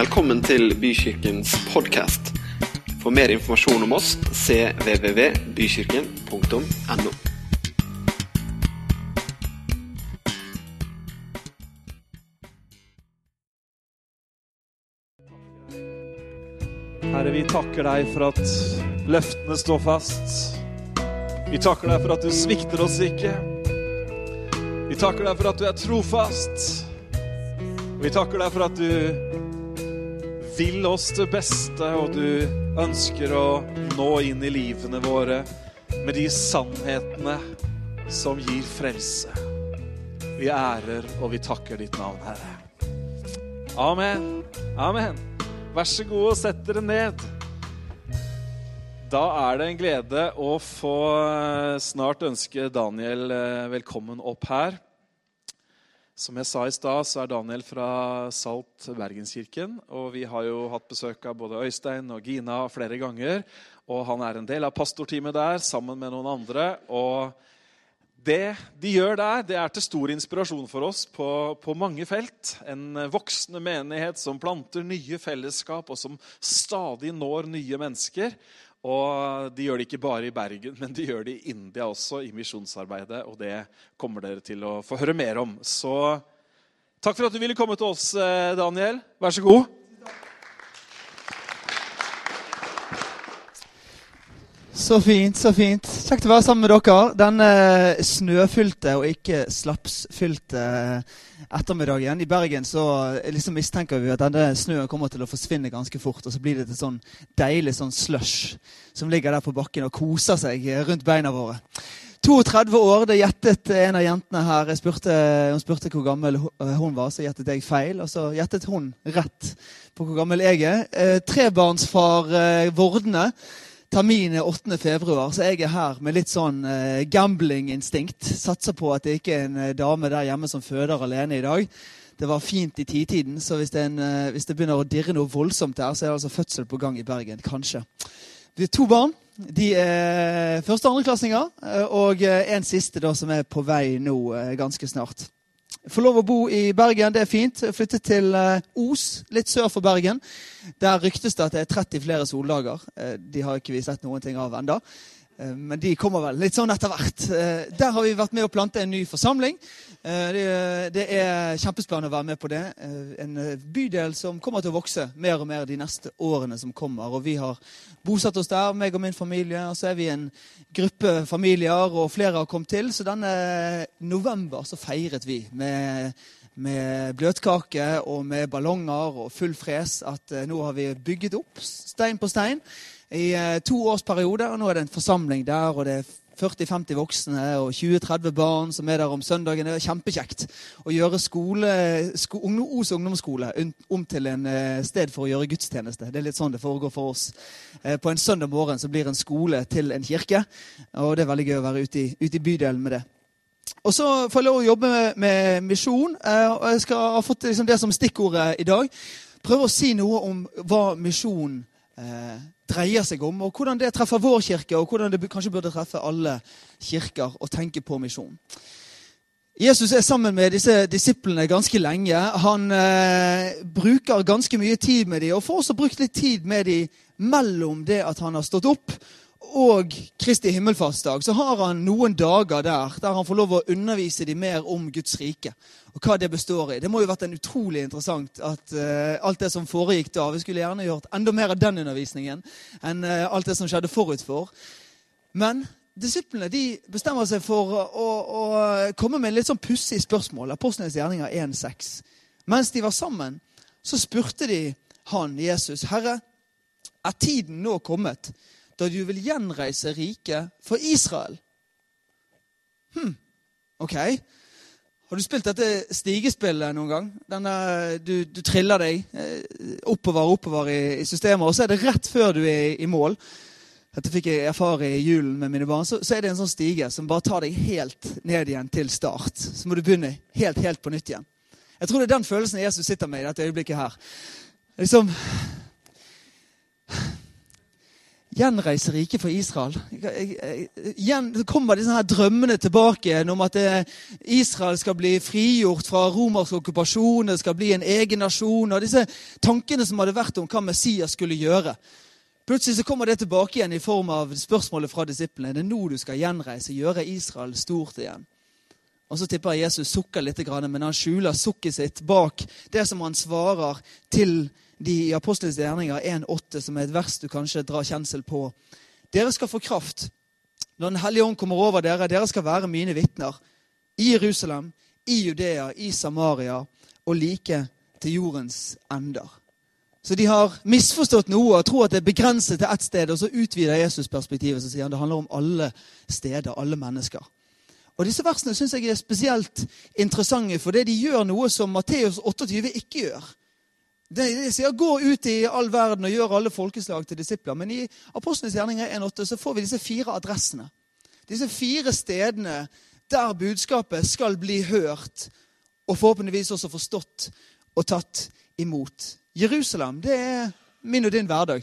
Velkommen til Bykirkens podkast. For mer informasjon om oss cvvvbykirken.no. Herre, vi takker deg for at løftene står fast. Vi takker deg for at du svikter oss ikke. Vi takker deg for at du er trofast. Vi takker deg for at du vil oss det beste, og du ønsker å nå inn i livene våre med de sannhetene som gir frelse. Vi ærer og vi takker ditt navn, Herre. Amen. Amen. Vær så god og sett dere ned. Da er det en glede å få eh, snart ønske Daniel eh, velkommen opp her. Som jeg sa i stad, så er Daniel fra Salt Bergenskirken. Og vi har jo hatt besøk av både Øystein og Gina flere ganger. Og han er en del av pastorteamet der sammen med noen andre. Og det de gjør der, det er til stor inspirasjon for oss på, på, mange felt. En voksende menighet som planter nye fellesskap, og som stadig når nye mennesker. Og de gjør det ikke bare i Bergen, men de gjør det i India også, i misjonsarbeidet. Og det kommer dere til å få høre mer om. Så takk for at du ville komme til oss, eh, Daniel. Vær så god. Så fint, så fint. Kjekt å være sammen med dere. Den eh, snøfylte og ikke slapsfylte eh, ettermiddagen. I Bergen så eh, liksom mistenker vi at denne snøen kommer til å forsvinne ganske fort. Og så blir det et sånn deilig sånn slush som ligger der på bakken og koser seg eh, rundt beina våre. 32 år, det gjettet en av jentene her. Spurte, hun spurte hvor gammel hun var, så gjettet jeg feil. Og så gjettet hun rett på hvor gammel jeg er. Eh, trebarnsfar eh. Termin er 8. februar, så jeg er her med litt sånn eh, gambling-instinkt. Satser på at det ikke er en eh, dame der hjemme som føder alene i dag. Det var fint i titiden, så hvis det, en, eh, hvis det begynner å dirre noe voldsomt der, så er det altså fødsel på gang i Bergen. Kanskje. Vi har to barn. De er første- og andreklassinger. eh, Og en siste da som er på vei nå ganske snart. Får lov å bo i Bergen, det er fint. Flyttet til eh, Os, litt sør for Bergen. Der ryktes det at det er 30 flere soldager. Eh, De har ikke vi sett noen ting av enda. Eh, Men de kommer vel litt sånn etter hvert. Eh, Der har vi vært med å plante en ny forsamling. Eh, Det, er kjempespennende å være med på det. En bydel som kommer til å vokse mer og mer de neste årene som kommer. Og vi har bosatt oss der, meg og min familie. Og så er vi en gruppe familier, og flere har kommet til. Så denne november så feiret vi med med bløtkake og med ballonger og full fres at nå har vi bygget opp stein på stein i eh, to års periode. Og nå er det en forsamling der, og det er 40-50 voksne og 20-30 barn som er der om søndagen. Det er kjempekjekt å gjøre skole, sko, Os ungdomsskole om til en eh, sted for å gjøre gudstjeneste. Det er litt sånn det foregår for oss. Eh, på en søndag morgen så blir en skole til en kirke, og det er veldig gøy å være ute i, ute i bydelen med det. Og så får jeg lov å jobbe med, med misjon. og Jeg skal ha fått liksom det som stikkordet i dag. Prøve å si noe om hva misjon eh, dreier seg om, og hvordan det treffer vår kirke, og hvordan det kanskje burde treffe alle kirker å tenke på misjon. Jesus er sammen med disse disiplene ganske lenge. Han eh, bruker ganske mye tid med dem, og får også brukt litt tid med dem mellom det at han har stått opp, og Kristi himmelfartsdag, så har han noen dager der der han får lov å undervise dem mer om Guds rike. Og hva det består i. Det må jo vært en utrolig interessant at uh, alt det som foregikk da Vi skulle gjerne gjort enda mer av den undervisningen enn uh, alt det som skjedde forut for. Men disiplene de bestemmer seg for å, å, komme med litt sånn pussig spørsmål. Apostlenes gjerninger 1,6. Mens de var sammen, så spurte de han, Jesus, Herre, er tiden nå kommet da du vil gjenreise riket for Israel? Hm, ok. Har du spilt dette stigespillet noen gang? Denne, du, du triller deg eh, oppover oppover i, i systemet, og så er det rett før du er i, i mål. Dette fikk jeg erfare i julen med mine barn. Så, så er det en sånn stige som bare tar deg helt ned igjen til start. Så må du begynne helt, helt på nytt igjen. Jeg tror det er den følelsen Jesus sitter med i dette øyeblikket her. Liksom gjenreise riket for Israel. Igjen kommer disse her drømmene tilbake igjen om at Israel skal bli frigjort fra romersk okkupasjon, det skal bli en egen nasjon, og disse tankene som hadde vært om hva Messias skulle gjøre. Plutselig så kommer det tilbake igjen i form av spørsmålet fra disiplene. Det er nå du skal gjenreise, gjøre Israel stort igjen. Og så tipper jeg Jesus sukker litt, men han skjuler sukket sitt bak det som han svarer til de i Apostelens gjerninger 1,8, som er et vers du kanskje drar kjensel på. Dere skal få kraft når Den hellige ånd kommer over dere. Dere skal være mine vitner i Jerusalem, i Judea, i Samaria og like til jordens ender. Så de har misforstått noe og tror at det er begrenset til ett sted. Og så utvider Jesus perspektivet og sier han det handler om alle steder, alle mennesker. Og Disse versene synes jeg er spesielt interessante, for det de gjør noe som Matteus 28 ikke gjør. De, sier 'gå ut i all verden og gjør alle folkeslag til disipler'. Men i Apostlenes gjerninger 1.8 så får vi disse fire adressene. Disse fire stedene der budskapet skal bli hørt, og forhåpentligvis også forstått og tatt imot. Jerusalem det er min og din hverdag.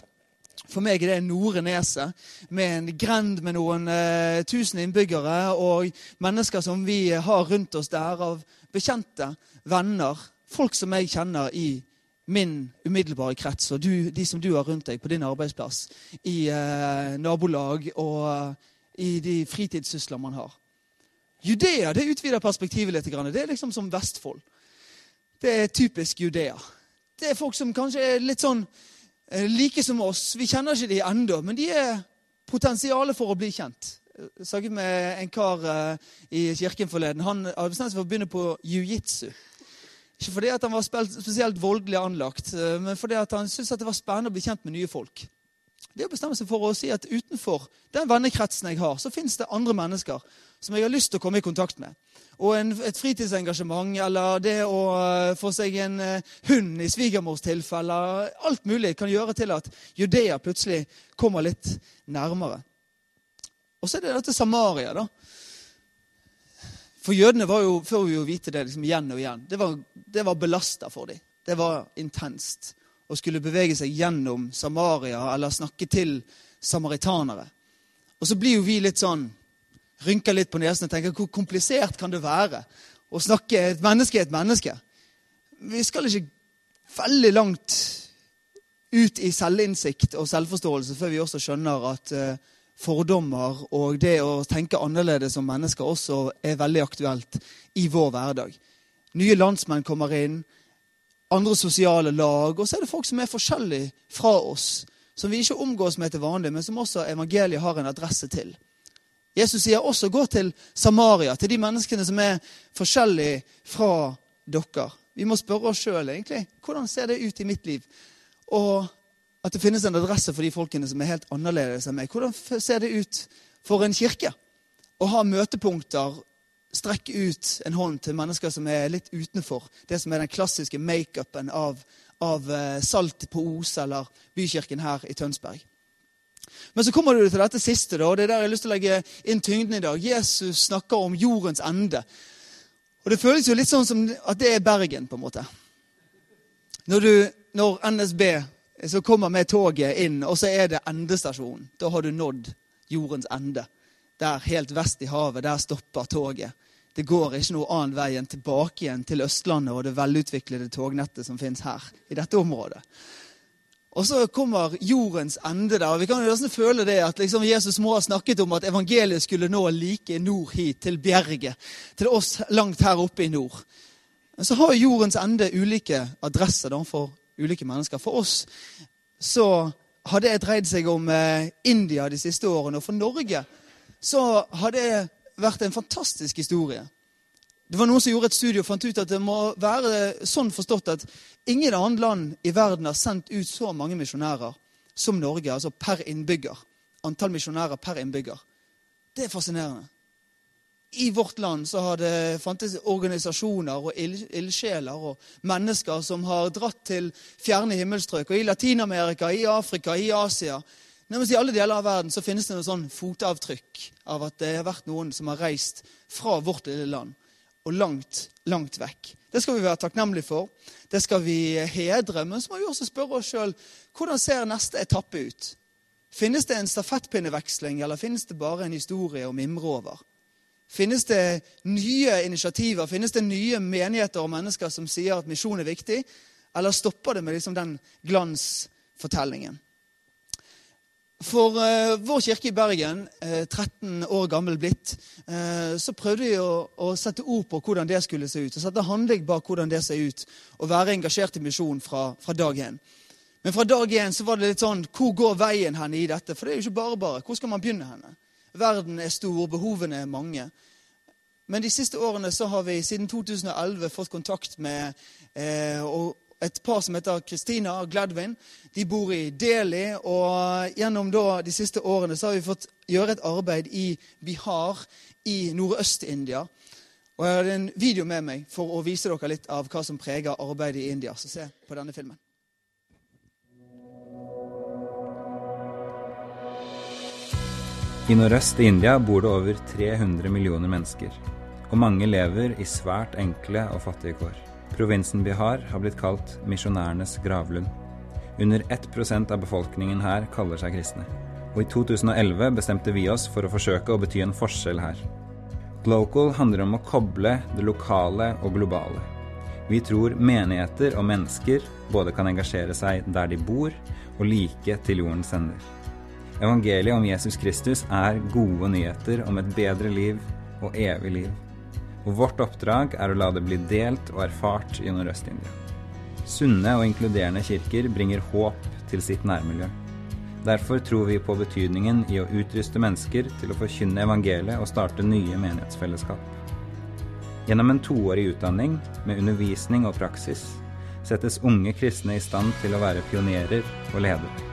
For meg er det Nore Neset, med en grend med noen eh, tusen innbyggere og mennesker som vi har rundt oss der, av bekjente, venner, folk som jeg kjenner i min umiddelbare krets, og du, de som du har rundt deg på din arbeidsplass, i eh, nabolag og eh, i de fritidssysler man har. Judea det utvider perspektivet litt. Det er liksom som Vestfold. Det er typisk Judea. Det er folk som kanskje er litt sånn Eh, like som oss. Vi kjenner ikke de ennå, men de er potensialet for å bli kjent. Jeg snakket med en kar uh, i kirken forleden. Han hadde bestemt seg for å begynne på jiu-jitsu. Ikke fordi han var spesielt voldelig anlagt, uh, men fordi han syntes det var spennende å bli kjent med nye folk. Det å bestemme seg for å si at utenfor den vennekretsen jeg har, så fins det andre mennesker som jeg har lyst til å komme i kontakt med og en, et fritidsengasjement, eller det å uh, få seg en uh, hund i svigermors tilfelle Alt mulig kan gjøre til at Judea plutselig kommer litt nærmere. Og så er det dette Samaria, da. For jødene var jo, får vi jo vite det liksom igjen og igjen, det var, det var belasta for dem. Det var intenst å skulle bevege seg gjennom Samaria eller snakke til samaritanere. Og så blir jo vi litt sånn rynker litt på nesen og tenker hvor komplisert kan det være å snakke et menneske er et menneske? Vi skal ikke veldig langt ut i selvinnsikt og selvforståelse før vi også skjønner at uh, fordommer og det å tenke annerledes som mennesker også er veldig aktuelt i vår hverdag. Nye landsmenn kommer inn, andre sosiale lag, og så er det folk som er forskjellige fra oss. Som vi ikke omgås med til vanlig, men som også evangeliet har en adresse til. Jesus sier også 'gå til Samaria', til de menneskene som er forskjellige fra dere. Vi må spørre oss sjøl egentlig hvordan ser det ut i mitt liv. Og at det finnes en adresse for de folkene som er helt annerledes enn meg. Hvordan ser det ut for en kirke å ha møtepunkter, strekke ut en hånd til mennesker som er litt utenfor det som er den klassiske makeupen av, av eh, Salt på Os eller Bykirken her i Tønsberg? Men så kommer du til dette siste, og det er der jeg har lyst til å legge inn tyngden i dag. Jesus snakker om jordens ende. Og Det føles jo litt sånn som at det er Bergen, på en måte. Når, du, når NSB så kommer med toget inn, og så er det endestasjonen. Da har du nådd jordens ende. Der helt vest i havet, der stopper toget. Det går ikke noe annen vei enn tilbake igjen til Østlandet og det velutviklede tognettet som finnes her i dette området. Og så kommer jordens ende der. og Vi kan jo nesten føle det at liksom Jesus må ha snakket om at evangeliet skulle nå like nord hit, til Bjerget. Til oss langt her oppe i nord. Men så har jordens ende ulike adresser for ulike mennesker. For oss så har det dreid seg om eh, India de siste årene. Og for Norge så har det vært en fantastisk historie. Det var Noen som gjorde et studie og fant ut at det må være sånn forstått at ingen annet land i verden har sendt ut så mange misjonærer som Norge, altså per innbygger. Antall misjonærer per innbygger. Det er fascinerende. I vårt land så har det fantes organisasjoner og ildsjeler og mennesker som har dratt til fjerne himmelstrøk. Og i Latin-Amerika, i Afrika, i Asia Nærmest I alle deler av verden så finnes det noe sånn fotavtrykk av at det har vært noen som har reist fra vårt lille land og langt, langt vekk. Det skal vi være takknemlige for. Det skal vi hedre. Men så må vi også spørre oss sjøl hvordan ser neste etappe ut? Finnes det en stafettpinneveksling, eller finnes det bare en historie å mimre over? Finnes det nye initiativer, finnes det nye menigheter og mennesker som sier at misjon er viktig, eller stopper det med liksom den glansfortellingen? For uh, vår kirke i Bergen, uh, 13 år gammel blitt, uh, så prøvde vi å, å, sette ord på hvordan det skulle se ut. og Sette handling bak hvordan det ser ut, og være engasjert i misjon fra, fra dag én. Men fra dag én så var det litt sånn Hvor går veien hen i dette? For det er jo ikke bare bare. Hvor skal man begynne henne? Verden er stor, behovene er mange. Men de siste årene så har vi siden 2011 fått kontakt med eh, et par som heter Christina og Gladwin. De bor i Delhi. Og gjennom da, de siste årene så har vi fått gjøre et arbeid i Bihar i Nordøst-India. Og Jeg har en video med meg for å vise dere litt av hva som preger arbeidet i India. Så se på denne filmen. I nordøst i India bor det over 300 millioner mennesker, og mange lever i svært enkle og fattige kår. Provinsen Bihar har blitt kalt misjonærenes gravlund. Under 1% av befolkningen her kaller seg kristne. Og i 2011 bestemte vi oss for å forsøke å bety en forskjell her. Glocal handler om å koble det lokale og globale. Vi tror menigheter og mennesker både kan engasjere seg der de bor, og like til jordens ender. Evangeliet om Jesus Kristus er gode nyheter om et bedre liv og evig liv. Og vårt oppdrag er å la det bli delt og erfart i Nordøst-India. Sunne og inkluderende kirker bringer håp til sitt nærmiljø. Derfor tror vi på betydningen i å utruste mennesker til å forkynne evangeliet og starte nye menighetsfellesskap. Gjennom en toårig utdanning med undervisning og praksis settes unge kristne i stand til å være pionerer og ledere.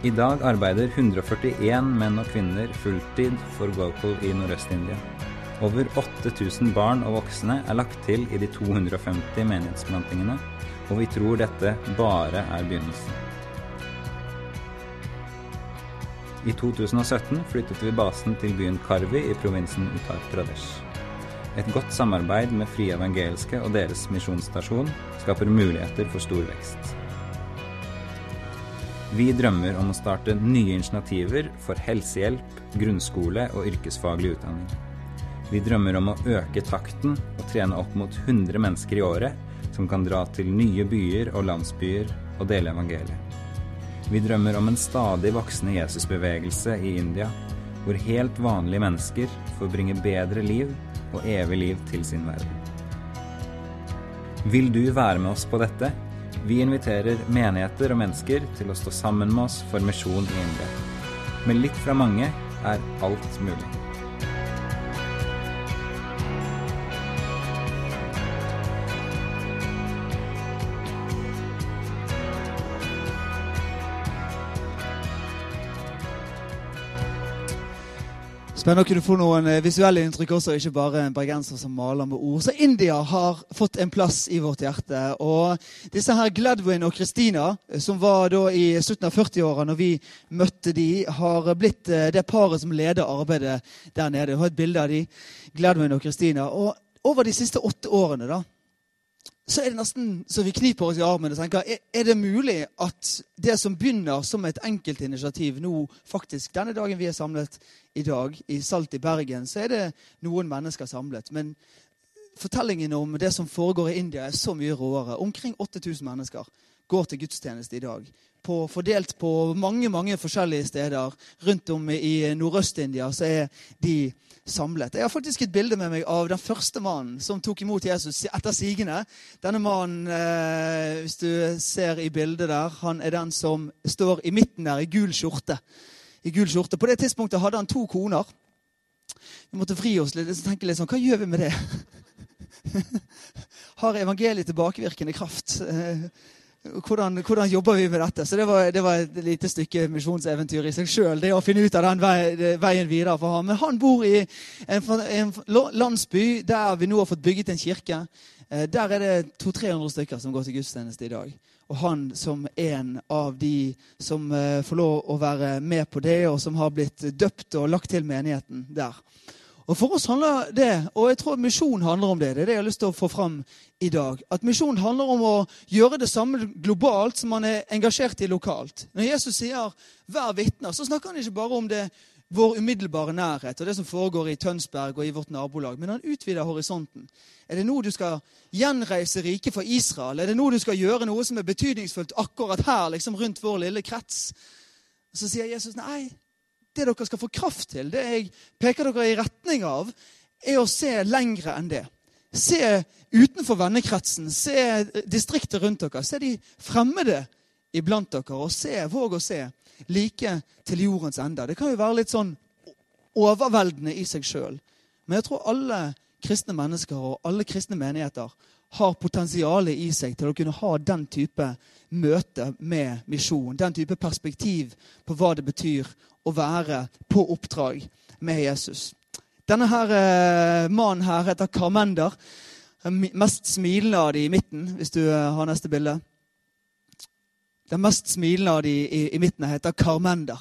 I dag arbeider 141 menn og kvinner fulltid for Gokul i Nordøst-India. Over 8000 barn og voksne er lagt til i de 250 menighetsplantingene, og vi tror dette bare er begynnelsen. I 2017 flyttet vi basen til byen Karvi i provinsen Uttar Pradesh. Et godt samarbeid med Frie Evangeliske og deres misjonsstasjon skaper muligheter for stor vekst. Vi drømmer om å starte nye initiativer for helsehjelp, grunnskole og yrkesfaglig utdanning. Vi drømmer om å øke takten og trene opp mot 100 mennesker i året som kan dra til nye byer og landsbyer og dele evangeliet. Vi drømmer om en stadig voksende Jesusbevegelse i India, hvor helt vanlige mennesker får bringe bedre liv og evig liv til sin verden. Vil du være med oss på dette? Vi inviterer menigheter og mennesker til å stå sammen med oss for misjon i India. Med litt fra mange er alt mulig. Spennende å kunne få noen eh, visuelle inntrykk også, ikke bare en bergenser som maler med ord. Så India har fått en plass i vårt hjerte. Og disse her Gladwin og Christina, eh, som var da i slutten av 40-åra når vi møtte de, har blitt eh, det paret som leder arbeidet der nede. Jeg har et bilde av de, Gladwin og Christina. Og over de siste åtte årene da, så er det nesten så vi kniper oss i armen og tenker er, det mulig at det som begynner som et enkeltinitiativ nå faktisk Denne dagen vi er samlet i dag, i Salt i Bergen, så er det noen mennesker samlet. Men fortellingen om det som foregår i India, er så mye råere. Omkring 8000 mennesker går til gudstjeneste i dag. På, fordelt på mange mange forskjellige steder rundt om i Nordøst-India så er de samlet. Jeg har faktisk et bilde med meg av den første mannen som tok imot Jesus etter sigende. Denne mannen, eh, hvis du ser i bildet der, han er den som står i midten der i gul skjorte. I gul skjorte. På det tidspunktet hadde han to koner. Vi måtte fri oss litt og tenke litt sånn Hva gjør vi med det? Har evangeliet tilbakevirkende kraft? Eh, hvordan, hvordan, jobber vi med dette? Så det var, det var et lite stykke misjonseventyr i seg sjøl. Det å finne ut av den veien videre for ham. Men han bor i en, en landsby der vi nå har fått bygget en kirke. Eh, der er det 200-300 stykker som går til gudstjeneste i dag. Og han som en av de som eh, får lov å være med på det, og som har blitt døpt og lagt til menigheten der. Og For oss handler det, og jeg tror misjon handler om det, det er det jeg har lyst til å få fram i dag. At misjon handler om å gjøre det samme globalt som man er engasjert i lokalt. Når Jesus sier 'vær vitner', så snakker han ikke bare om det vår umiddelbare nærhet og det som foregår i Tønsberg og i vårt nabolag. Men han utvider horisonten. Er det nå du skal gjenreise riket for Israel? Er det nå du skal gjøre noe som er betydningsfullt akkurat her, liksom rundt vår lille krets? Så sier Jesus nei, det dere skal få kraft til, det jeg peker dere i retning av, er å se lengre enn det. Se utenfor vennekretsen, se distriktet rundt dere. Se de fremmede iblant dere, og se, våg å se like til jordens ende. Det kan jo være litt sånn overveldende i seg sjøl. Men jeg tror alle kristne mennesker og alle kristne menigheter har potensialet i seg til å kunne ha den type møte med misjon. Den type perspektiv på hva det betyr å være på oppdrag med Jesus. Denne her, eh, mannen her heter Carmender. Mest smilende av de i midten, hvis du eh, har neste bilde. Den mest smilende av de i, i midten heter Carmender.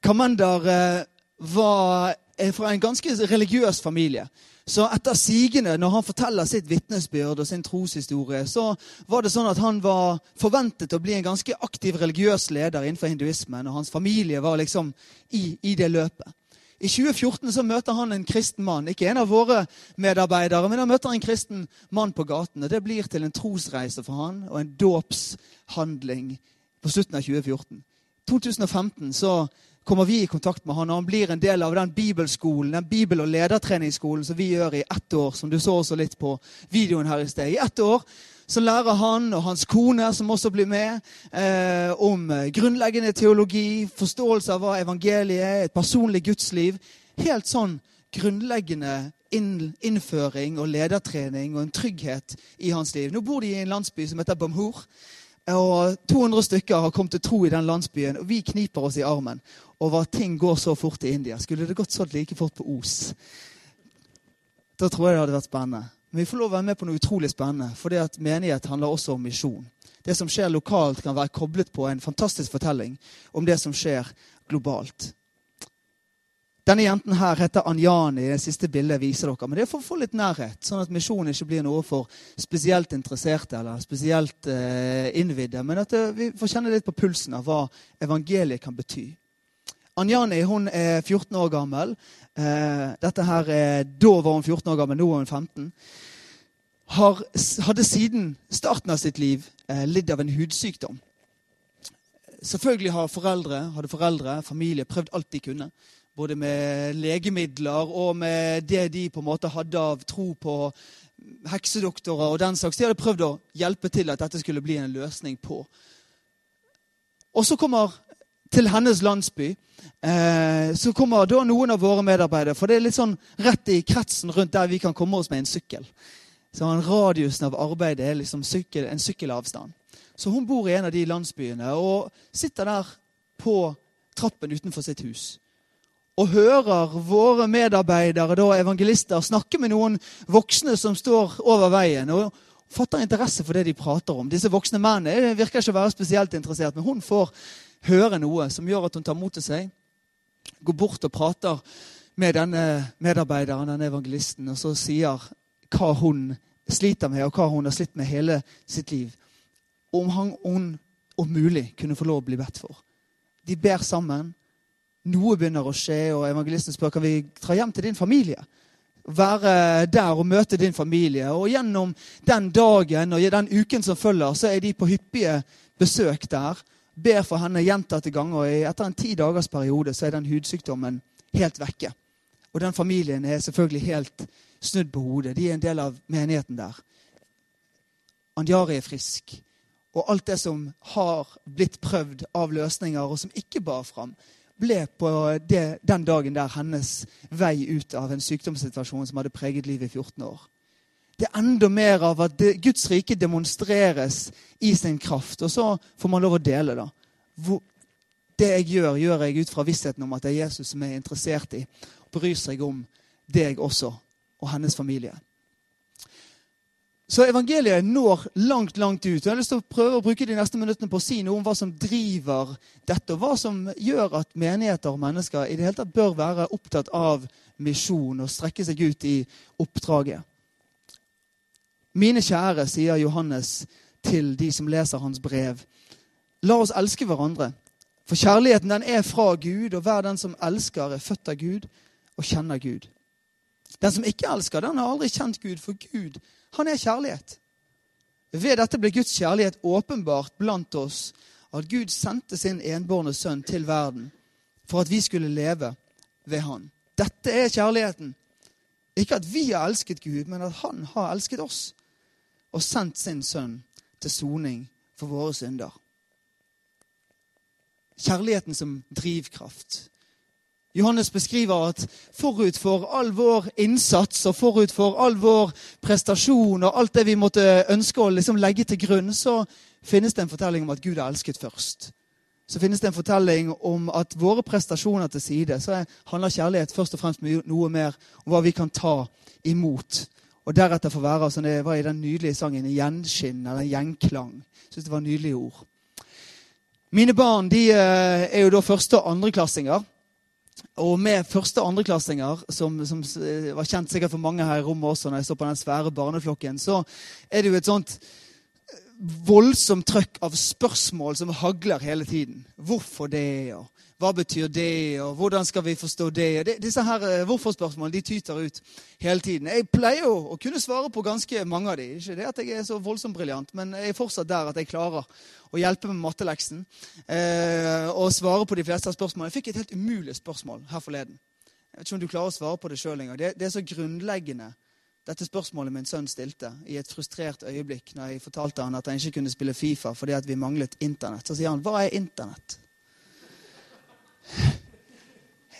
Carmender eh, var fra en ganske religiøs familie. Så etter sigende, når han forteller sitt vitnesbyrd og sin troshistorie, så var det sånn at han var forventet å bli en ganske aktiv religiøs leder innenfor hinduismen. Og hans familie var liksom i, i det løpet. I 2014 så møter han en kristen mann. Ikke en av våre medarbeidere, men han møter en kristen mann på gaten. og Det blir til en trosreise for han og en dåpshandling på slutten av 2014. 2015 så kommer vi i kontakt med han, og han blir en del av den bibelskolen, den bibel- og ledertreningsskolen som vi gjør i ett år, som du så også litt på videoen her i sted. I ett år så lærer han og hans kone, som også blir med, eh, om grunnleggende teologi, forståelse av hva evangeliet er, et personlig gudsliv. Helt sånn grunnleggende innføring og ledertrening og en trygghet i hans liv. Nå bor de i en landsby som heter Bamhur. Og 200 stykker har kommet til tro i den landsbyen, og vi kniper oss i armen over at ting går så fort i India. Skulle det gått sånn like fort på Os? Da tror jeg det hadde vært spennende. Men vi får lov å være med på noe utrolig spennende, for det at menighet handler også om misjon. Det som skjer lokalt, kan være koblet på en fantastisk fortelling om det som skjer globalt. Denne jenten her heter Anjani. Det siste bildet viser dere. Men det er for å få litt nærhet, sånn at misjonen ikke blir noe for spesielt interesserte eller spesielt eh, innvidde. Men at eh, vi får kjenne litt på pulsen av hva evangeliet kan bety. Anjani hun er 14 år gammel. Eh, dette her er, Da var hun 14 år gammel, nå er hun 15. Har, hadde siden starten av sitt liv eh, lidd av en hudsykdom. Selvfølgelig har foreldre, hadde foreldre, familie prøvd alt de kunne både med legemidler og med det de på en måte hadde av tro på heksedoktorer og den slags. De hadde prøvd å hjelpe til at dette skulle bli en løsning på. Og så kommer til hennes landsby eh, så kommer da noen av våre medarbeidere. For det er litt sånn rett i kretsen rundt der vi kan komme oss med en sykkel. Så Radiusen av arbeidet er liksom sykkel, en sykkelavstand. Så hun bor i en av de landsbyene og sitter der på trappen utenfor sitt hus og hører våre medarbeidere, da evangelister, snakke med noen voksne som står over veien. og fatter interesse for det de prater om. Disse voksne mennene virker ikke å være spesielt interessert, men hun får høre noe som gjør at hun tar mot til seg, går bort og prater med denne medarbeideren, denne evangelisten, og så sier hva hun sliter med, og hva hun har slitt med hele sitt liv. Om han, hun om mulig kunne få lov å bli bedt for. De ber sammen noe begynner å skje, og evangelisten spør kan vi dra hjem til din familie. Være der og møte din familie. Og gjennom den dagen og den uken som følger, så er de på hyppige besøk der. Ber for henne gjentatte ganger. og Etter en ti dagers periode så er den hudsykdommen helt vekke. Og den familien er selvfølgelig helt snudd på hodet. De er en del av menigheten der. Anjari er frisk. Og alt det som har blitt prøvd av løsninger, og som ikke bar fram, ble på det, den dagen der hennes vei ut av en sykdomssituasjon som hadde preget livet i 14 år. Det er enda mer av at det, Guds rike demonstreres i sin kraft. Og så får man lov å dele, da. Hvor, det jeg gjør, gjør jeg ut fra vissheten om at det er Jesus som er interessert i. Og bryr seg om deg også, og hennes familie. Så evangeliet når langt, langt ut. Jeg har lyst til å prøve å bruke de neste minuttene på å si noe om hva som driver dette, og hva som gjør at menigheter og mennesker i det hele tatt bør være opptatt av misjon og strekke seg ut i oppdraget. Mine kjære, sier Johannes til de som leser hans brev, la oss elske hverandre. For kjærligheten den er fra Gud, og hver den som elsker, er født av Gud og kjenner Gud. Den som ikke elsker, den har aldri kjent Gud, for Gud han er kjærlighet. Ved dette ble Guds kjærlighet åpenbart blant oss, at Gud sendte sin enbårne sønn til verden for at vi skulle leve ved han. Dette er kjærligheten. Ikke at vi har elsket Gud, men at han har elsket oss og sendt sin sønn til soning for våre synder. Kjærligheten som drivkraft. Johannes beskriver at forut for all vår innsats og forut for all vår prestasjon og alt det vi måtte ønske å liksom legge til grunn, så finnes det en fortelling om at Gud er elsket først. Så finnes det en fortelling om at våre prestasjoner til side, så handler kjærlighet først og fremst noe mer om hva vi kan ta imot. Og deretter få være, som det var i den nydelige sangen, gjenskinn eller gjenklang. Jeg syns det var nydelige ord. Mine barn de eh, er jo da første- og andreklassinger. Og med første- og andreklassinger, som, som, var kjent sikkert for mange her i rommet også, når jeg så på den svære barneflokken, så er det jo et sånt eh, voldsomt trøkk av spørsmål som hagler hele tiden. Hvorfor det? og hva betyr det, og hvordan skal vi forstå det? det disse her eh, hvorfor-spørsmålene de tyter ut hele tiden. Jeg pleier jo å kunne svare på ganske mange av dem. Ikke det at jeg er så voldsomt briljant, men jeg er fortsatt der at jeg klarer å hjelpe med matteleksen eh, og svare på de fleste av spørsmålene. Jeg fikk et helt umulig spørsmål her forleden. Jeg vet ikke om du klarer å svare på det sjøl engang. Det, det er så grunnleggende dette spørsmålet min sønn stilte i et frustrert øyeblikk når jeg fortalte han at han ikke kunne spille Fifa fordi at vi manglet Internett. Så sier han 'Hva er Internett?'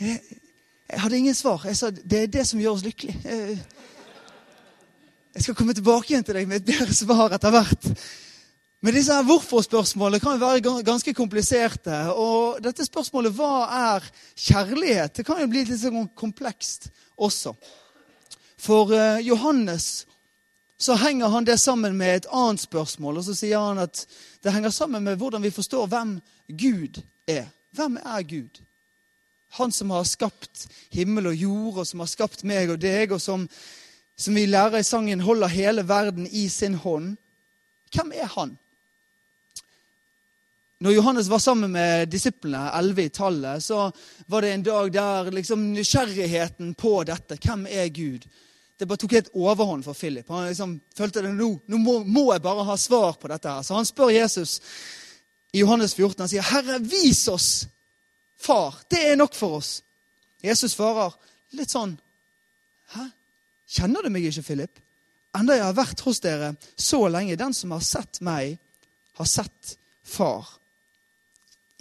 Jeg, jeg hadde ingen svar. Jeg sa det er det som gjør oss lykkelige. Jeg, skal komme tilbake igjen til deg med et bedre svar etter hvert. Men disse her hvorfor-spørsmålene kan jo være ganske kompliserte. Og dette spørsmålet hva er kjærlighet? Det kan jo bli litt sånn komplekst også. For uh, Johannes så henger han det sammen med et annet spørsmål. Og så sier han at det henger sammen med hvordan vi forstår hvem Gud er. Hvem er Gud? Han som har skapt himmel og jord, og som har skapt meg og deg, og som, som vi lærer i sangen, holder hele verden i sin hånd. Hvem er han? Når Johannes var sammen med disiplene, elleve i tallet, så var det en dag der liksom nysgjerrigheten på dette, hvem er Gud, det bare tok helt overhånd for Philip. Han liksom følte det nå, nå må, må jeg bare ha svar på dette. her. Så han spør Jesus i Johannes 14. Han sier, 'Herre, vis oss Far. Det er nok for oss.' Jesus svarer litt sånn, 'Hæ? Kjenner du meg ikke, Philip?' Enda jeg har vært hos dere så lenge. Den som har sett meg, har sett Far.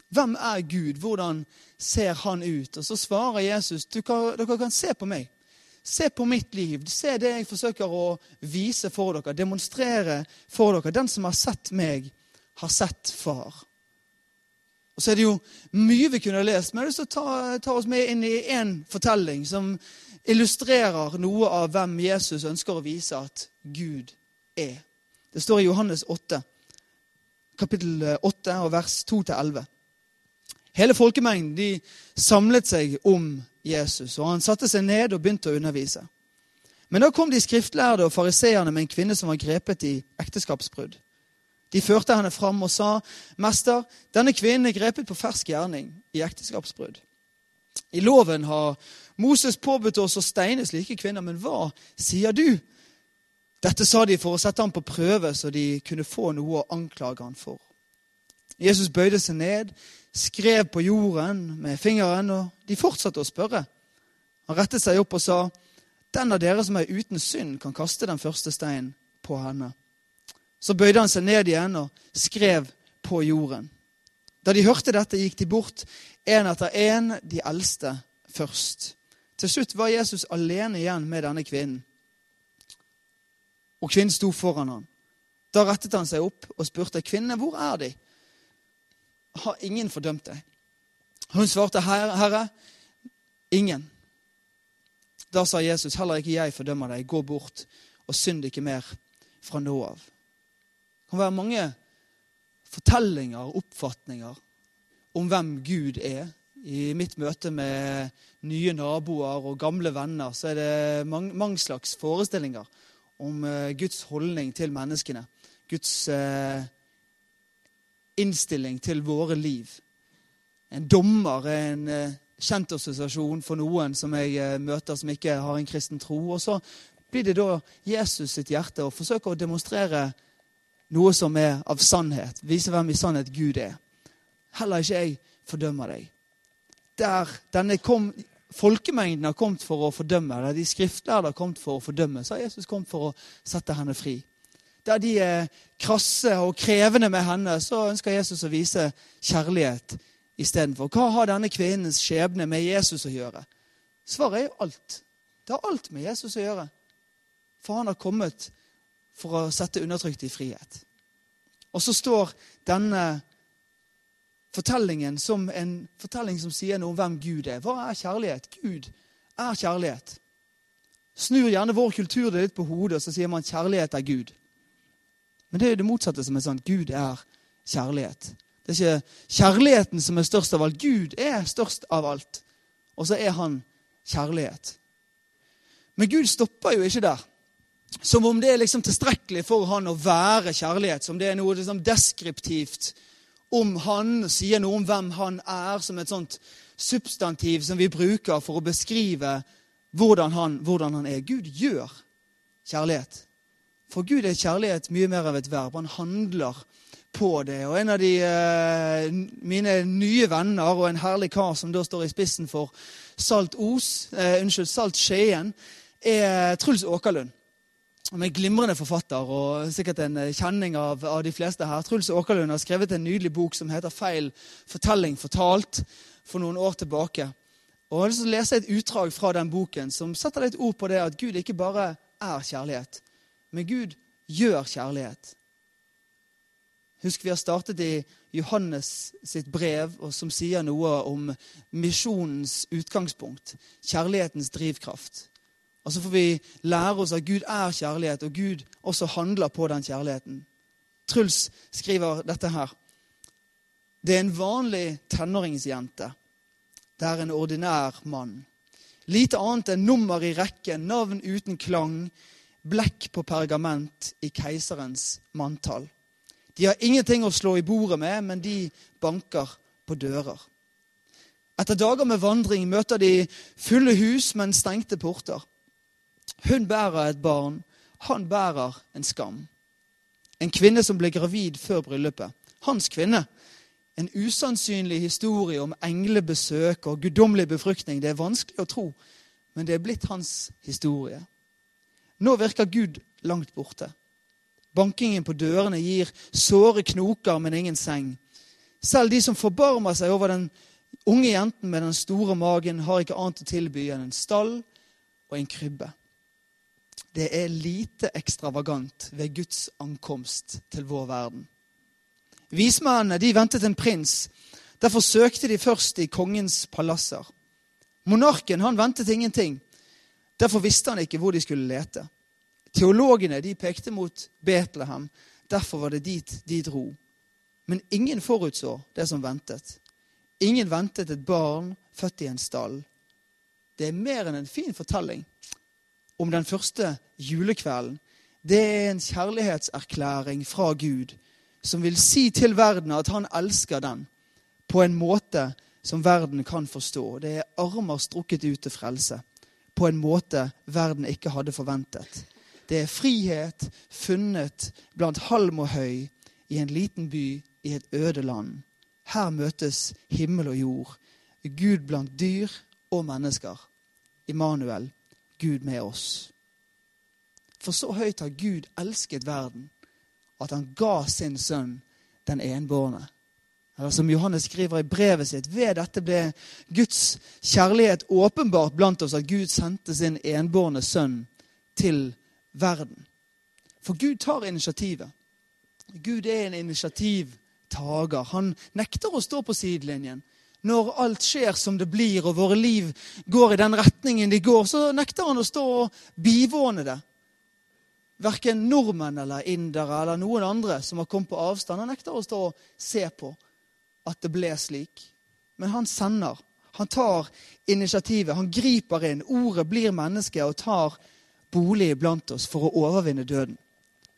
Hvem er Gud? Hvordan ser han ut? Og så svarer Jesus, kan, dere kan se på meg. Se på mitt liv. Se det jeg forsøker å vise for dere, demonstrere for dere. Den som har sett meg, har sett far. Og Så er det jo mye vi kunne ha lest, men jeg å ta, ta oss med inn i én fortelling som illustrerer noe av hvem Jesus ønsker å vise at Gud er. Det står i Johannes 8, kapittel 8, og vers 2-11. Hele folkemengden de samlet seg om Jesus, og han satte seg ned og begynte å undervise. Men da kom de skriftlærde og fariseerne med en kvinne som var grepet i ekteskapsbrudd. De førte henne fram og sa, 'Mester, denne kvinnen er grepet på fersk gjerning i ekteskapsbrudd.' I loven har Moses påbudt oss å steine slike kvinner, men hva sier du? Dette sa de for å sette ham på prøve, så de kunne få noe å anklage ham for. Jesus bøyde seg ned, skrev på jorden med fingeren, og de fortsatte å spørre. Han rettet seg opp og sa, 'Den av dere som er uten synd, kan kaste den første steinen på henne.' Så bøyde han seg ned igjen og skrev på jorden. Da de hørte dette, gikk de bort, én etter én, de eldste først. Til slutt var Jesus alene igjen med denne kvinnen. Og kvinnen sto foran ham. Da rettet han seg opp og spurte kvinnene, hvor er de? Har ingen fordømt deg? Hun svarte, herre, ingen. Da sa Jesus, heller ikke jeg fordømmer deg. Gå bort og synd ikke mer fra nå av. Det kan være mange fortellinger, oppfatninger, om hvem Gud er. I mitt møte med nye naboer og gamle venner så er det mange, mange slags forestillinger om uh, Guds holdning til menneskene. Guds eh, innstilling til våre liv. En dommer er en eh, kjent assosiasjon for noen som jeg møter som ikke har en kristen tro. Og så blir det da Jesus sitt hjerte å forsøke å demonstrere noe som er av sannhet. Vise hvem i sannhet Gud er. Heller ikke jeg fordømmer deg. Der denne kom, folkemengden har kommet for å fordømme, der de skriftlærde har kommet for å fordømme, så har Jesus kommet for å sette henne fri. Der de er krasse og krevende med henne, så ønsker Jesus å vise kjærlighet istedenfor. Hva har denne kvinnens skjebne med Jesus å gjøre? Svaret er jo alt. Det har alt med Jesus å gjøre. For han har kommet for å sette undertrykte i frihet. Og så står denne fortellingen som en fortelling som sier noe om hvem Gud er. Hva er kjærlighet? Gud er kjærlighet. Snur gjerne vår kultur det litt på hodet, og så sier man kjærlighet er Gud. Men det er jo det motsatte som er sånn. Gud er kjærlighet. Det er ikke kjærligheten som er størst av alt. Gud er størst av alt. Og så er han kjærlighet. Men Gud stopper jo ikke der. Som om det er liksom tilstrekkelig for han å være kjærlighet. Som det er noe liksom deskriptivt om han, sier noe om hvem han er, som et sånt substantiv som vi bruker for å beskrive hvordan han, hvordan han er. Gud gjør kjærlighet. For Gud er kjærlighet mye mer av et verb. Han handler på det. Og En av de, eh, mine nye venner og en herlig kar som da står i spissen for Salt Os, eh, unnskyld, Salt Skien, er Truls Åkerlund med glimrende forfatter og sikkert en eh, kjenning av, av, de fleste her. Truls Åkerlund har skrevet en nydelig bok som heter 'Feil fortelling fortalt' for noen år tilbake. Og Jeg har lyst til å lese et utdrag fra den boken som setter litt ord på det at Gud ikke bare er kjærlighet, men Gud gjør kjærlighet. Husk vi har startet i Johannes sitt brev, som sier noe om misjonens utgangspunkt. Kjærlighetens drivkraft. Og så får vi lære oss at Gud er kjærlighet, og Gud også handler på den kjærligheten. Truls skriver dette her. Det er en vanlig tenåringsjente. Det er en ordinær mann. Lite annet enn nummer i rekken, navn uten klang, blekk på pergament i keiserens manntall. De har ingenting å slå i bordet med, men de banker på dører. Etter dager med vandring møter de fulle hus, men stengte porter. Hun bærer et barn. Han bærer en skam. En kvinne som ble gravid før bryllupet. Hans kvinne. En usannsynlig historie om englebesøk og guddommelig befruktning. Det er vanskelig å tro, men det er blitt hans historie. Nå virker Gud langt borte. Bankingen på dørene gir såre knoker, men ingen seng. Selv de som forbarmer seg over den unge jenten med den store magen, har ikke annet å tilby enn en stall og en krybbe. Det er lite ekstravagant ved Guds ankomst til vår verden. Vismennene de ventet en prins. Derfor søkte de først i kongens palasser. Monarken han ventet ingenting. Derfor visste han ikke hvor de skulle lete. Teologene de pekte mot Betlehem. Derfor var det dit de dro. Men ingen forutså det som ventet. Ingen ventet et barn født i en stall. Det er mer enn en fin fortelling om den første julekvelden, det er en kjærlighetserklæring fra Gud som vil si til verden at han elsker den på en måte som verden kan forstå. Det er armer strukket ut til frelse på en måte verden ikke hadde forventet. Det er frihet funnet blant halm og høy i en liten by i et øde land. Her møtes himmel og jord, Gud blant dyr og mennesker. Immanuel, Gud med oss. For så høyt har Gud elsket verden at han ga sin sønn den enbårne. Eller som Johannes skriver i brevet sitt, ved dette ble Guds kjærlighet åpenbart blant oss, at Gud sendte sin enbårne sønn til verden. For Gud tar initiativet. Gud er en initiativtager. Han nekter å stå på sidelinjen når alt skjer som det blir, og våre liv går i den retningen de går, så nekter han å stå og bivåne det. Verken nordmenn eller indere eller noen andre som har kommet på avstand, han nekter å stå og se på at det ble slik. Men han sender. Han tar initiativet. Han griper inn. Ordet blir menneske og tar bolig blant oss for å overvinne døden.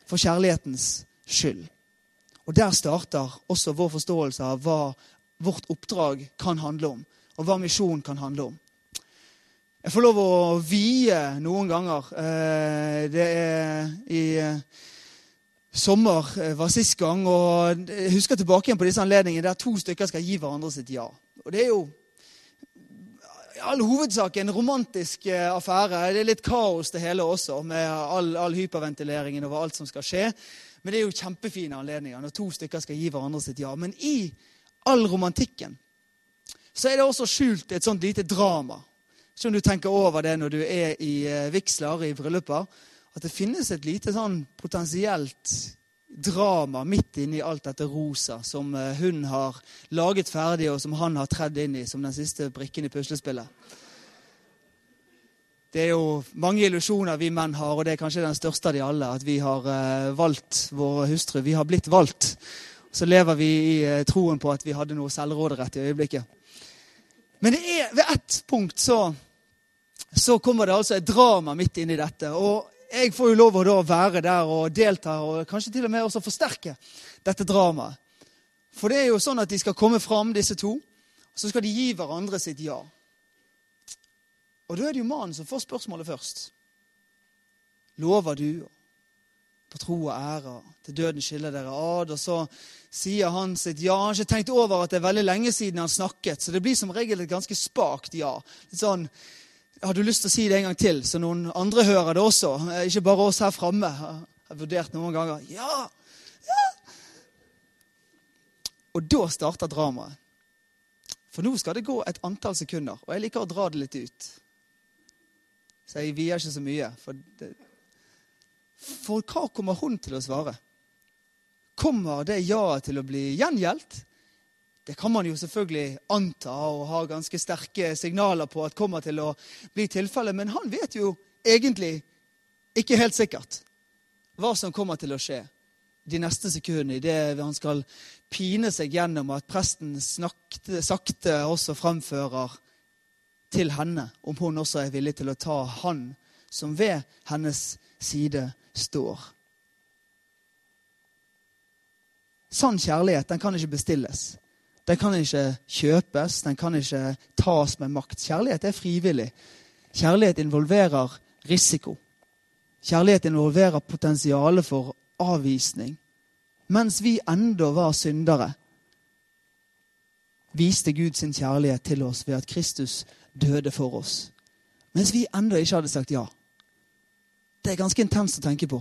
For kjærlighetens skyld. Og Der starter også vår forståelse av hva vårt oppdrag kan handle om, og hva misjon kan handle om. Jeg får lov å vie noen ganger. Eh, det er i eh, sommer eh, var sist gang, og jeg husker tilbake igjen på disse anledningene der to stykker skal gi hverandre sitt ja. Og det er jo i all hovedsak en romantisk affære. Det er litt kaos det hele også, med all, all hyperventileringen over alt som skal skje. Men det er jo kjempefine anledninger når to stykker skal gi hverandre sitt ja. Men i all romantikken så er det også skjult et sånt lite drama. Ikke om du tenker over det når du er i eh, vigsler, i brylluper. At det finnes et lite sånn potensielt drama midt inni alt dette rosa som eh, hun har laget ferdig, og som han har tredd inn i som den siste brikken i puslespillet. Det er jo mange illusjoner vi menn har, og det er kanskje den største av de alle. At vi har uh, valgt våre hustruer. Vi har blitt valgt. Så lever vi i uh, troen på at vi hadde noe selvråderett i øyeblikket. Men det er, ved ett punkt så, så kommer det altså et drama midt inni dette. Og jeg får jo lov å da være der og delta, og kanskje til og med også forsterke dette dramaet. For det er jo sånn at de skal komme fram, disse to. Og så skal de gi hverandre sitt ja. Og da er det jo mannen som får spørsmålet først. Lover du på tro og ære til døden skiller dere ad? Og så sier han sitt ja. Han har ikke tenkt over at det er veldig lenge siden han snakket, så det blir som regel et ganske spakt ja. Litt sånn Har du lyst til å si det en gang til, så noen andre hører det også? Ikke bare oss her framme. Jeg har vurdert noen ganger. Ja! ja. Og da starter dramaet. For nå skal det gå et antall sekunder, og jeg liker å dra det litt ut. Så jeg vier ikke så mye. For, det, for hva kommer hun til å svare? Kommer det ja-et til å bli gjengjeldt? Det kan man jo selvfølgelig anta og ha ganske sterke signaler på at kommer til å bli tilfellet. Men han vet jo egentlig ikke helt sikkert hva som kommer til å skje de neste sekundene idet han skal pine seg gjennom at presten snakte, sakte også framfører til henne om hun også er villig til å ta han som ved hennes side står. Sann kjærlighet den kan ikke bestilles. Den kan ikke kjøpes, den kan ikke tas med makt. Kjærlighet er frivillig. Kjærlighet involverer risiko. Kjærlighet involverer potensialet for avvisning. Mens vi enda var syndere, viste Gud sin kjærlighet til oss ved at Kristus døde for oss. Mens vi ennå ikke hadde sagt ja. Det er ganske intenst å tenke på.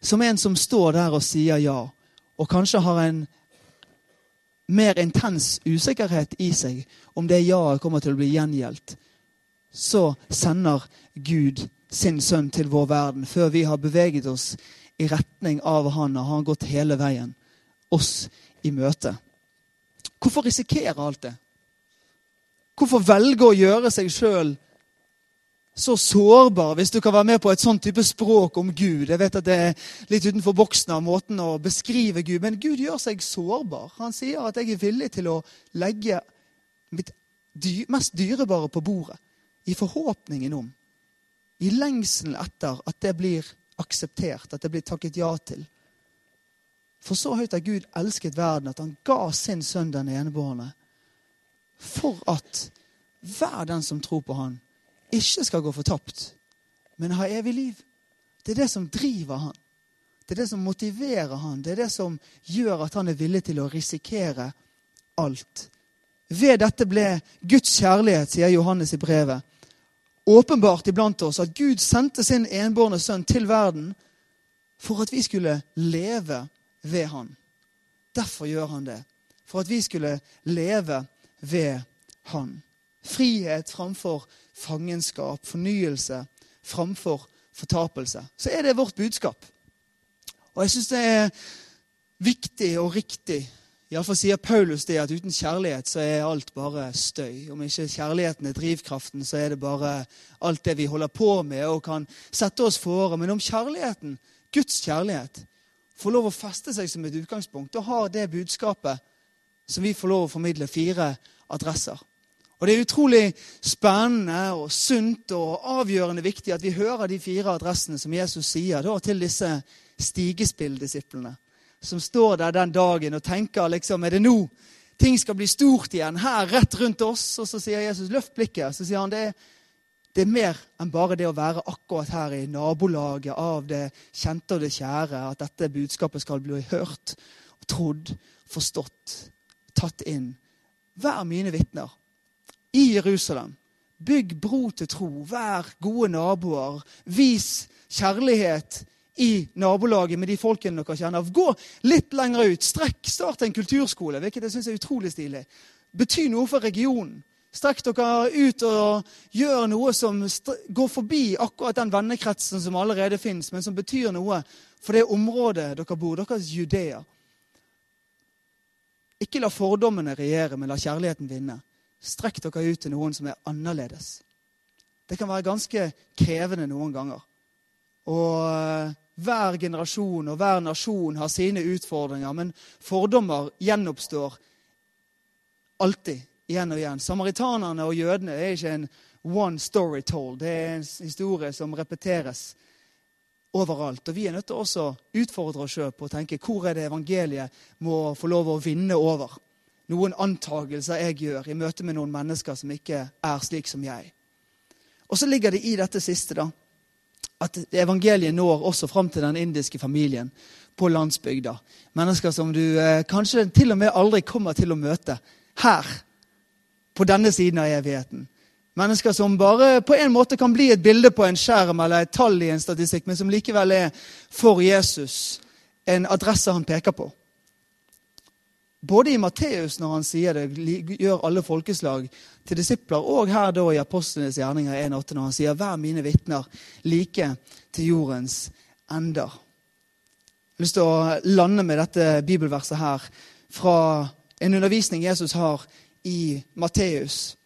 Som en som står der og sier ja, og kanskje har en mer intens usikkerhet i seg om det ja-et kommer til å bli gjengjeldt, så sender Gud sin sønn til vår verden før vi har beveget oss i retning av han, og har gått hele veien oss i møte. Hvorfor risikere alt det? Hvorfor velge å gjøre seg sjøl så sårbar, hvis du kan være med på et sånt type språk om Gud? Jeg vet at det er litt utenfor boksen av måten å beskrive Gud, men Gud gjør seg sårbar. Han sier at jeg er villig til å legge mitt mest dyrebare på bordet i forhåpningen om, i lengselen etter at det blir akseptert, at det blir takket ja til. For så høyt har Gud elsket verden at han ga sin sønn den enebårne for at hver den som tror på han, ikke skal gå fortapt, men ha evig liv. Det er det som driver han. Det er det som motiverer han. Det er det som gjør at han er villig til å risikere alt. Ved dette ble Guds kjærlighet, sier Johannes i brevet, åpenbart iblant oss at Gud sendte sin enbårne sønn til verden for at vi skulle leve ved han. Derfor gjør han det. For at vi skulle leve ved Han. Frihet framfor fangenskap, fornyelse framfor fortapelse. Så er det vårt budskap. Og jeg syns det er viktig og riktig Iallfall sier Paulus det at uten kjærlighet så er alt bare støy. Om ikke kjærligheten er drivkraften, så er det bare alt det vi holder på med og kan sette oss fore. Men om kjærligheten, Guds kjærlighet, får lov å feste seg som et utgangspunkt, da har det budskapet som vi får lov å formidle, fire adresser. Og Det er utrolig spennende og sunt og avgjørende viktig at vi hører de fire adressene som Jesus sier da, til disse stigespilldisiplene som står der den dagen og tenker liksom, er det nå ting skal bli stort igjen, her rett rundt oss? Og så sier Jesus, løft blikket. Så sier han det, det er mer enn bare det å være akkurat her i nabolaget av det kjente og det kjære, at dette budskapet skal bli hørt, trodd, forstått, tatt inn. Vær mine vitner i Jerusalem. Bygg bro til tro. Vær gode naboer. Vis kjærlighet i nabolaget med de folkene dere kjenner. Gå litt lenger ut. Strekk, Start en kulturskole, hvilket jeg syns er utrolig stilig. Bety noe for regionen. Strekk dere ut og gjør noe som går forbi akkurat den vennekretsen som allerede fins, men som betyr noe for det området dere bor, deres Judea. Ikke la fordommene regjere, men la kjærligheten vinne. Strekk dere ut til noen som er annerledes. Det kan være ganske krevende noen ganger. Og hver generasjon og hver nasjon har sine utfordringer, men fordommer gjenoppstår alltid, igjen og igjen. Samaritanerne og jødene er ikke en one story told. Det er en historie som repeteres overalt. Og vi er nødt til å utfordre oss sjøl på å tenke hvor er det evangeliet må få lov å vinne over. Noen antagelser jeg gjør i møte med noen mennesker som ikke er slik som jeg. Og så ligger det i dette siste, da at evangeliet når også fram til den indiske familien på landsbygda. Mennesker som du eh, kanskje til og med aldri kommer til å møte her, på denne siden av evigheten. Mennesker som bare på en måte kan bli et bilde på en skjerm eller et tall i en statistikk, men som likevel er for Jesus en adresse han peker på. Både i Matteus, når han sier det, gjør alle folkeslag til disipler, og her da i Apostlenes gjerninger 1,8, når han sier 'vær mine vitner like til jordens ender'. Jeg har lyst til å lande med dette bibelverset her fra en undervisning Jesus har i Matteus.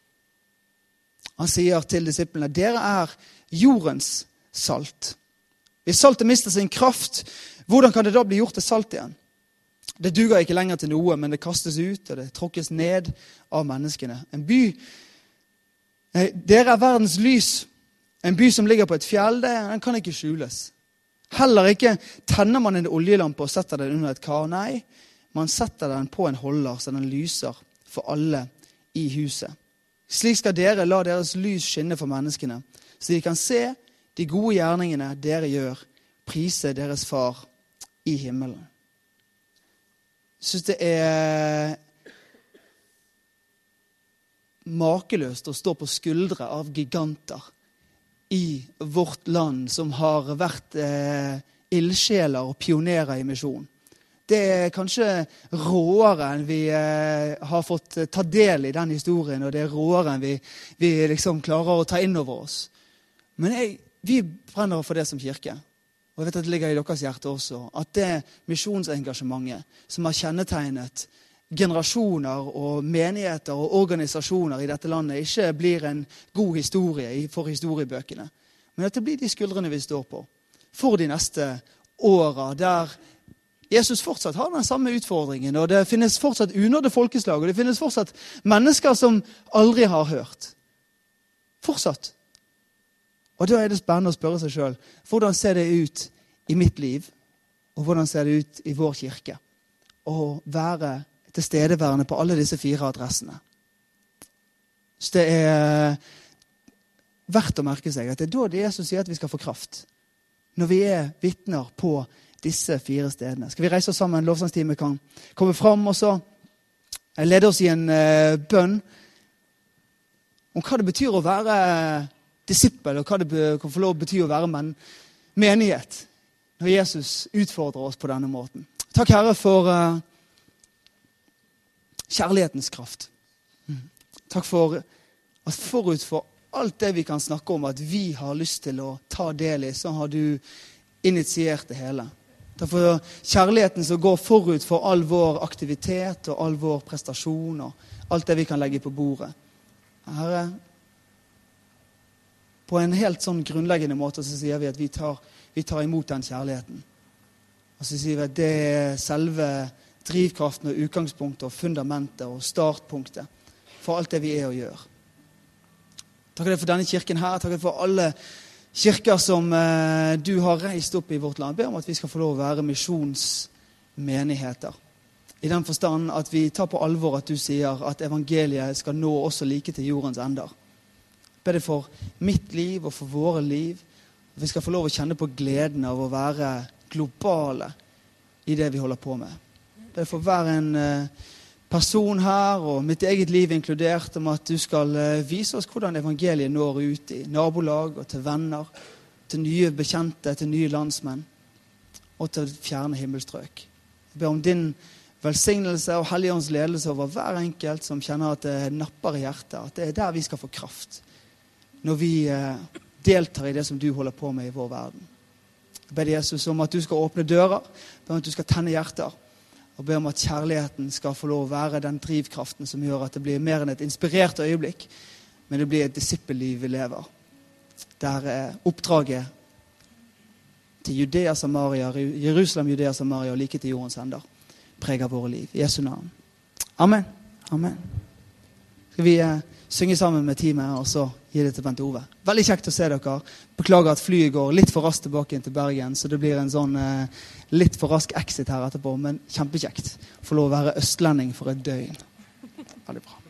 Han sier til disiplene 'Dere er jordens salt'. Hvis saltet mister sin kraft, hvordan kan det da bli gjort til salt igjen? Det duger ikke lenger til noe, men det kastes ut, og det tråkkes ned av menneskene. En by Dere er verdens lys. En by som ligger på et fjell, den kan ikke skjules. Heller ikke tenner man en oljelampe og setter den under et kar. Nei, man setter den på en holder, så den lyser for alle i huset. Slik skal dere la deres lys skinne for menneskene, så de kan se de gode gjerningene dere gjør, prise deres far i himmelen syns det er makeløst å stå på skuldre av giganter i vårt land som har vært eh, ildsjeler og pionerer i misjon. Det er kanskje råere enn vi eh, har fått ta del i den historien, og det er råere enn vi, vi liksom klarer å ta inn over oss. Men jeg, vi brenner for det som kirke. Og jeg vet at det ligger i deres hjerte også. At det misjonsengasjementet som har kjennetegnet generasjoner og menigheter og organisasjoner i dette landet, ikke blir en god historie for historiebøkene. Men at det blir de skuldrene vi står på for de neste åra, der Jesus fortsatt har den samme utfordringen. og Det finnes fortsatt unådde folkeslag, og det finnes fortsatt mennesker som aldri har hørt. Fortsatt. Og Da er det spennende å spørre seg sjøl hvordan ser det ut i mitt liv, og hvordan ser det ut i vår kirke? Å være tilstedeværende på alle disse fire adressene. Så det er verdt å merke seg at det er da det som sier at vi skal få kraft. Når vi er vitner på disse fire stedene. Skal vi reise oss sammen? Lovsangsteamet kan komme fram og så lede oss i en uh, bønn om hva det betyr å være disippel, og hva det kan få lov å bety å være men, menighet når Jesus utfordrer oss på denne måten. Takk, Herre, for uh, kjærlighetens kraft. Mm. Takk for at forut for alt det vi kan snakke om at vi har lyst til å ta del i, så har du initiert det hele. Takk for kjærligheten som går forut for all vår aktivitet og all vår prestasjon og alt det vi kan legge på bordet. Herre, på en helt sånn grunnleggende måte så sier vi at vi tar, vi tar imot den kjærligheten. Og så sier vi at det er selve drivkraften og utgangspunktet og fundamentet og startpunktet for alt det vi er og gjør. Takk for denne kirken her. Takk for alle kirker som eh, du har reist opp i vårt land. Jeg ber om at vi skal få lov å være misjonsmenigheter. I den forstand at vi tar på alvor at du sier at evangeliet skal nå også like til jordens ender. Ber deg for mitt liv og for våre liv. At vi skal få lov å kjenne på gleden av å være globale i det vi holder på med. Ber deg for hver en eh, person her, og mitt eget liv inkludert, om at du skal eh, vise oss hvordan evangeliet når ut i nabolag og til venner, til nye bekjente, til nye landsmenn og til fjerne himmelstrøk. Jeg ber om din velsignelse og Helligåndens ledelse over hver enkelt som kjenner at det napper i hjertet, at det er der vi skal få kraft når vi eh, deltar i det som du holder på med i vår verden. Jeg ber Jesus om at du skal åpne dører, ber om at du skal tenne hjerter og ber om at kjærligheten skal få lov å være den drivkraften som gjør at det blir mer enn et inspirert øyeblikk, men det blir et disippelliv vi lever. Der er oppdraget til Judea, Samaria, Jerusalem, Judea, Samaria og like til jordens ender preger våre liv. I Jesu navn. Amen. Amen. Skal vi eh, synge sammen med teamet og så gi det til Bent Ove? Veldig kjekt å se dere. Beklager at flyet går litt for raskt tilbake inn til Bergen, så det blir en sånn eh, litt for rask exit her etterpå, men kjempekjekt. Få lov å være østlending for et døgn. Veldig bra.